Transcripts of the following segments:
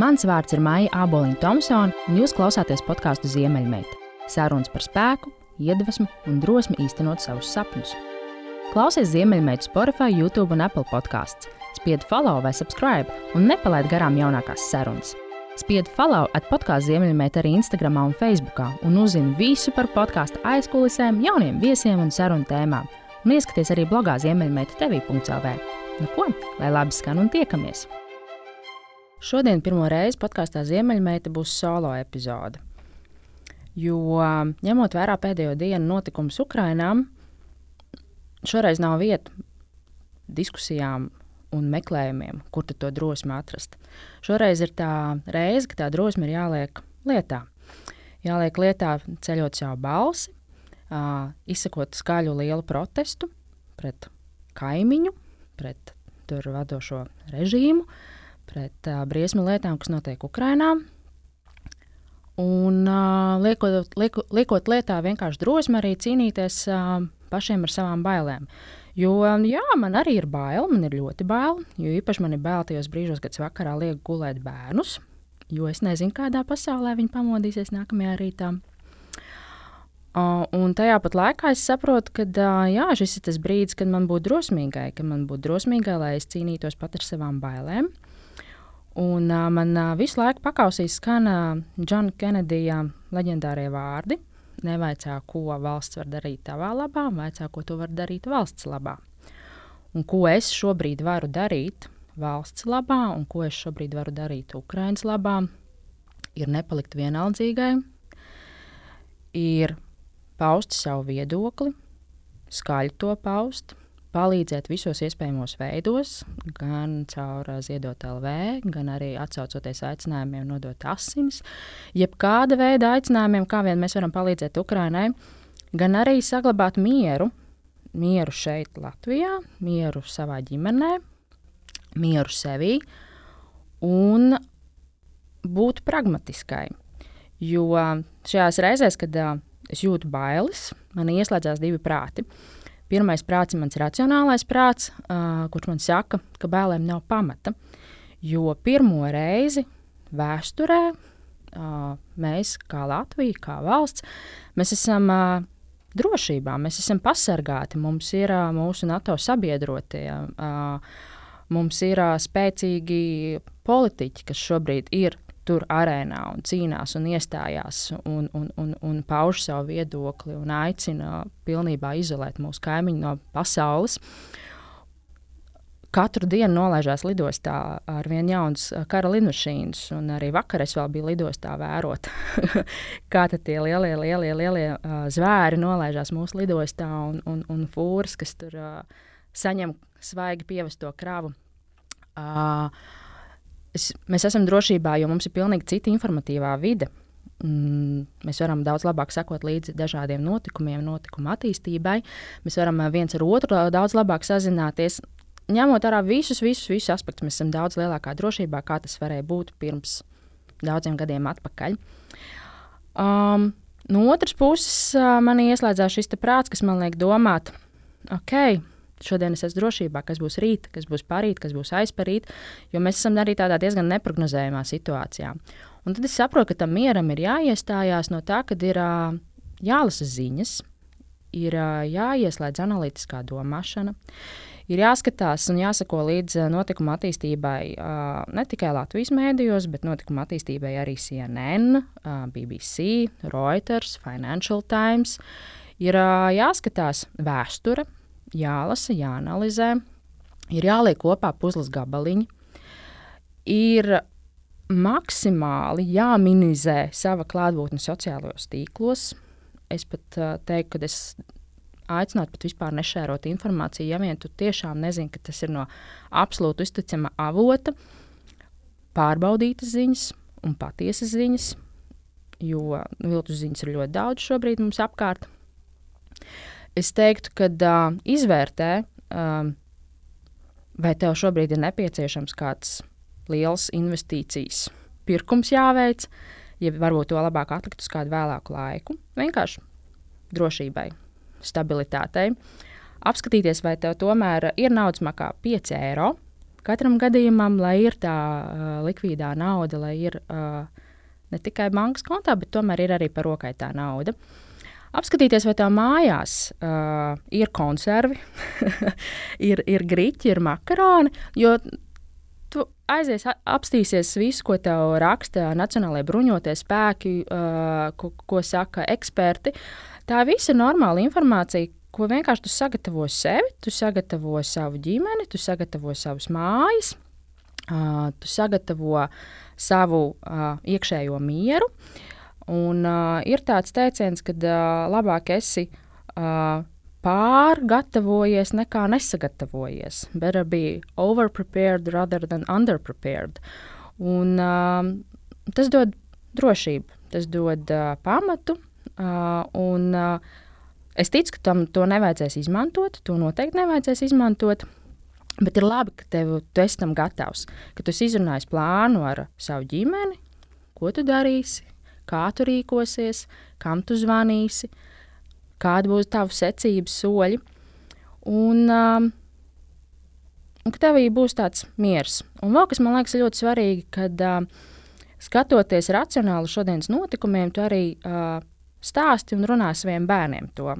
Mans vārds ir Maija Aboliņa Thompsone, un jūs klausāties podkāstu Ziemeļmeita. Sarunas par spēku, iedvesmu un drosmi īstenot savus sapņus. Klausies Ziemeļmeita Spotify, YouTube un Apple podkāsts. Spied follow vai subscribe un nepalaid garām jaunākās sarunas. Spied follow at podkāstu Ziemeļmeita arī Instagram un Facebook, un uzzini visu par podkāstu aizkulisēm, jauniem viesiem un sarunu tēmām. Un ieskaties arī blogā Ziemeļmeita TV.CLV. Nu ko, lai labi skan un tiekamies! Šodien pirmo reizi podkāstā Ziemeļmeita būs solo epizode. Jo ņemot vērā pēdējo dienu notikumus Ukrajinā, šoreiz nav vieta diskusijām un meklējumiem, kur to drosmi atrast. Šoreiz ir tā reize, ka tā drosme ir jāliek lietā. Jāliek lietā ceļot savu balsi, izsakot skaļu lielu protestu pret kaimiņu, pret tur vadošo režīmu, uh, pret uh, briesmu lietām, kas notiek Ukrajinā. Un uh, liekot, lieku, liekot lietā vienkārši drosmi arī cīnīties uh, pašiem ar savām bailēm. Jo jā, man arī ir bail, man ir ļoti bail. Jo īpaši man ir bail tajos brīžos, kad es vakarā lieku gulēt bērnus, jo es nezinu, kādā pasaulē viņi pamodīsies nākamajā rītā. Uh, un tajā pat laikā es saprotu, ka uh, jā, šis ir tas brīdis, kad man būtu drosmīgai, kad man būtu drosmīgai, lai es cīnītos pat ar savām bailēm. Un, uh, man uh, visu laiku pakausīs skan Džona uh, Kenedija leģendārie vārdi. Nevaicā, ko valsts var darīt tavā labā, vaicā, ko tu vari darīt valsts labā. Un ko es šobrīd varu darīt valsts labā, un ko es šobrīd varu darīt Ukraiņas labā, ir nepalikt vienaldzīgai, ir paust savu viedokli, skaļi to paust, palīdzēt visos iespējamos veidos, gan caur ziedot LV, gan arī atsaucoties aicinājumiem nodot asinis, jebkāda veida aicinājumiem, kā vien mēs varam palīdzēt Ukrainai, gan arī saglabāt mieru, mieru šeit, Latvijā, mieru savā ģimenē, mieru sevī un būt pragmatiskai. Jo šajās reizēs, kad uh, es jūtu bailes, man ieslēdzās divi prāti. Uh, Pirmais prāts ir mans racionālais prāts, uh, kurš man saka, ka bēlēm nav pamata. Jo pirmo reizi vēsturē uh, mēs, kā Latvija, kā valsts, mēs esam uh, drošībā, mēs esam pasargāti, mums ir uh, mūsu NATO sabiedrotie. Uh, Mums ir uh, spēcīgi politiķi, kas šobrīd ir tur arēnā un cīnās un iestājās un, un, un, un pauž savu viedokli un aicina pilnībā izolēt mūsu kaimiņu no pasaules. Katru dienu nolaižās lidostā ar vien jaunas kara lidmašīnas, un arī vakar es vēl biju lidostā vērot, kā tie lielie, lielie, lielie uh, zvēri nolaižās mūsu lidostā un, un, un fūras, kas tur uh, saņem svaigi pievesto kravu. Uh, es, mēs esam drošībā, jo mums ir pilnīgi cita informatīvā vide. Mm, mēs varam daudz labāk sekot līdzi dažādiem notikumiem, notikuma attīstībai. Mēs varam viens ar otru daudz labāk sazināties. Ņemot vērā visus, visus, visus aspektus, mēs esam daudz lielākā drošībā, kā tas varēja būt pirms daudziem gadiem atpakaļ. Um, no otras puses, man ieslēdzās šis prāts, kas man liek domāt, ok, šodien es esmu drošībā, kas būs rīt, kas būs parīt, kas būs aizparīt, jo mēs esam arī tādā diezgan neparedzējumā situācijā. Un tad es saprotu, ka tam mieram ir jāiestājās no tā, ka ir jālasa ziņas, ir jāieslēdz analītiskā domāšana. Ir jāskatās un jāsako līdzi notikuma attīstībai ne tikai Latvijas mēdījos, bet notikuma attīstībai arī CNN, BBC, Reuters, Financial Times. Ir jāskatās vēsture, jālasa, jāanalizē, ir jāliek kopā puzles gabaliņi, ir maksimāli jāminimizē sava klātbūtne sociālajos tīklos. Es pat uh, teiktu, ka es aicinātu pat vispār nešērot informāciju, ja vien tu tiešām nezini, ka tas ir no absolūti uzticama avota, pārbaudītas ziņas un patiesas ziņas, jo viltus ziņas ir ļoti daudz šobrīd mums apkārt. Es teiktu, ka uh, izvērtē, uh, vai tev šobrīd ir nepieciešams kāds liels investīcijas pirkums jāveic, ja varbūt to labāk atlikt uz kādu vēlāku laiku. Vienkārši drošībai, stabilitātei. Apskatīties, vai tev tomēr ir naudas makā 5 eiro, katram gadījumam, lai ir tā uh, likvīdā nauda, lai ir uh, ne tikai bankas kontā, bet tomēr ir arī par rokai tā nauda. Apskatīties, vai tā mājās uh, ir konservi, ir, ir grīķi, ir makaroni. Jo tu aizies, apstīsies visu, ko tev raksta Nacionālajie bruņotie spēki, uh, ko, ko saka eksperti. Tā visa ir normāla informācija, ko vienkārši tu sagatavo sevi, tu sagatavo savu ģimeni, tu sagatavo savus mājas, uh, tu sagatavo savu uh, iekšējo mieru. Un, uh, ir tāds teiciens, ka uh, labāk esi uh, pārgatavojies nekā nesagatavojies. Better be overprepared rather than underprepared. Un, uh, tas dod drošību, tas dod uh, pamatu. Uh, un, uh, Es ticu, ka tam to nevajadzēs izmantot, to noteikti nevajadzēs izmantot. Bet ir labi, ka tev, tu esi tam gatavs, ka tu izrunājies plānu ar savu ģimeni, ko tu darīsi, kā tu rīkosies, kam tu zvanīsi, kādi būs tavi secības soļi. Un, um, un ka tev būs tāds miers. Un vēl kas man liekas ļoti svarīgi, kad uh, skatoties racionāli šodienas notikumiem, tu arī uh, stāsti un runā saviem bērniem to.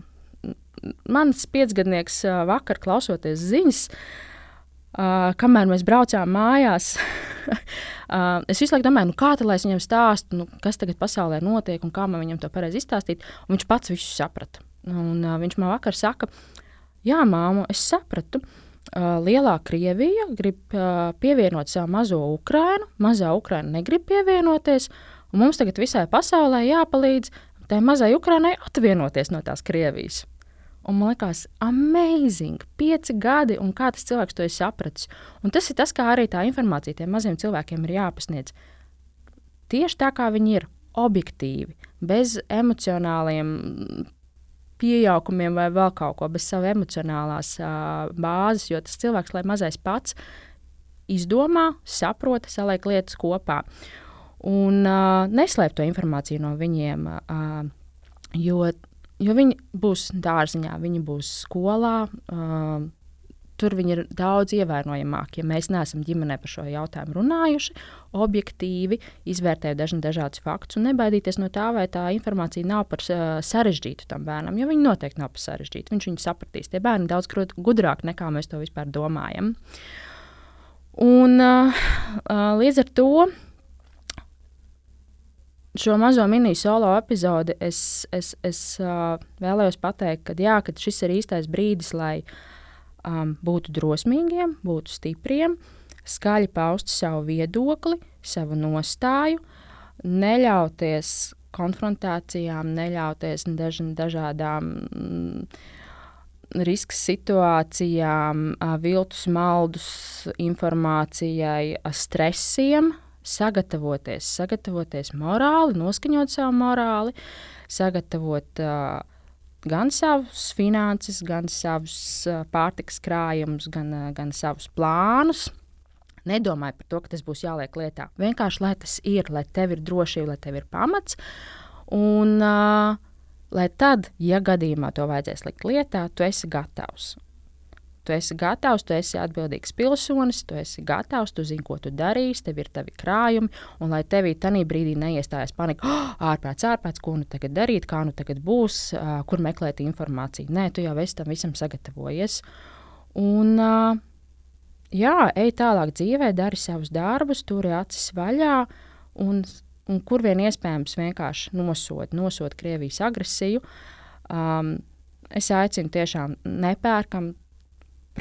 Mans piecgadnieks vakar klausoties ziņas, uh, kamēr mēs braucām mājās, uh, es visu laiku domāju, nu, kā tad, lai es viņam stāstu, nu, kas tagad pasaulē notiek un kā man viņam to pareizi izstāstīt. Un viņš pats visu saprata. Un, uh, viņš man vakar saka, jā, māmu, es sapratu. Uh, lielā Krievija grib uh, pievienot savu mazo Ukrainu, mazā Ukraina negrib pievienoties, un mums tagad visai pasaulē jāpalīdz tai mazai Ukrainai atvienoties no tās Krievijas. Un man liekas, amazing, pieci gadi, un kā tas cilvēks to ir sapratis. Un tas ir tas, kā arī tā informācija tiem maziem cilvēkiem ir jāpasniedz. Tieši tā, kā viņi ir, objektīvi, bez emocionāliem pieaukumiem vai vēl kaut ko, bez savas emocionālās uh, bāzes. Jo tas cilvēks, lai mazais pats izdomā, saprota, saliek lietas kopā un uh, neslēpt to informāciju no viņiem. Uh, jo, jo viņi būs dārziņā, viņi būs skolā. Uh, tur viņi ir daudz ievērojamāki. Ja mēs neesam ģimenē par šo jautājumu runājuši, objektīvi izvērtējot dažna, dažādus faktus un nebaidīties no tā, vai tā informācija nav par sarežģītu tam bērnam. Jo viņi noteikti nav par sarežģītu. Viņš viņu sapratīs. Tie bērni daudz gudrāki nekā mēs to vispār domājam. Un, uh, līdz ar to šo mazo mini solo epizodi es, es, es uh, vēlējos pateikt, ka, jā, ka šis ir īstais brīdis, lai um, būtu drosmīgiem, būtu stipriem, skaļi paust savu viedokli, savu nostāju, neļauties konfrontācijām, neļauties daž, dažādām mm, risks situācijām, viltus, maldus informācijai, stresiem, sagatavoties, sagatavoties morāli, noskaņot savu morāli, sagatavot uh, gan savus finanses, gan savus uh, pārtikas krājumus, gan, uh, gan savus plānus. Nedomāju par to, ka tas būs jāliek lietā. Vienkārši lai tas ir, lai tev ir drošība, lai tev ir pamats. Un, uh, lai tad, ja gadījumā to vajadzēs likt lietā, tu esi gatavs. Tu esi gatavs, tu esi atbildīgs pilsonis, tu esi gatavs, tu zini, ko tu darīsi, tev ir tavi krājumi, un lai tevī tajā brīdī neiestājas panika, oh, ārpēc, ārpēc, ko nu tagad darīt, kā nu tagad būs, uh, kur meklēt informāciju. Nē, tu jau esi tam visam sagatavojies. Un, uh, jā, ej tālāk dzīvē, dari savus darbus, turi acis vaļā. Un, un kur vien iespējams vienkārši nosod, nosod Krievijas agresiju. Um, es aicinu tiešām nepērkam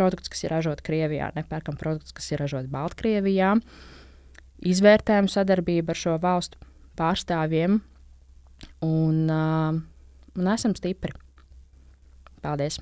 produkts, kas ir ražots Krievijā, nepērkam produktus, kas ir ražots Baltkrievijā. Izvērtējam sadarbību ar šo valstu pārstāvjiem un, uh, un esam stipri. Paldies!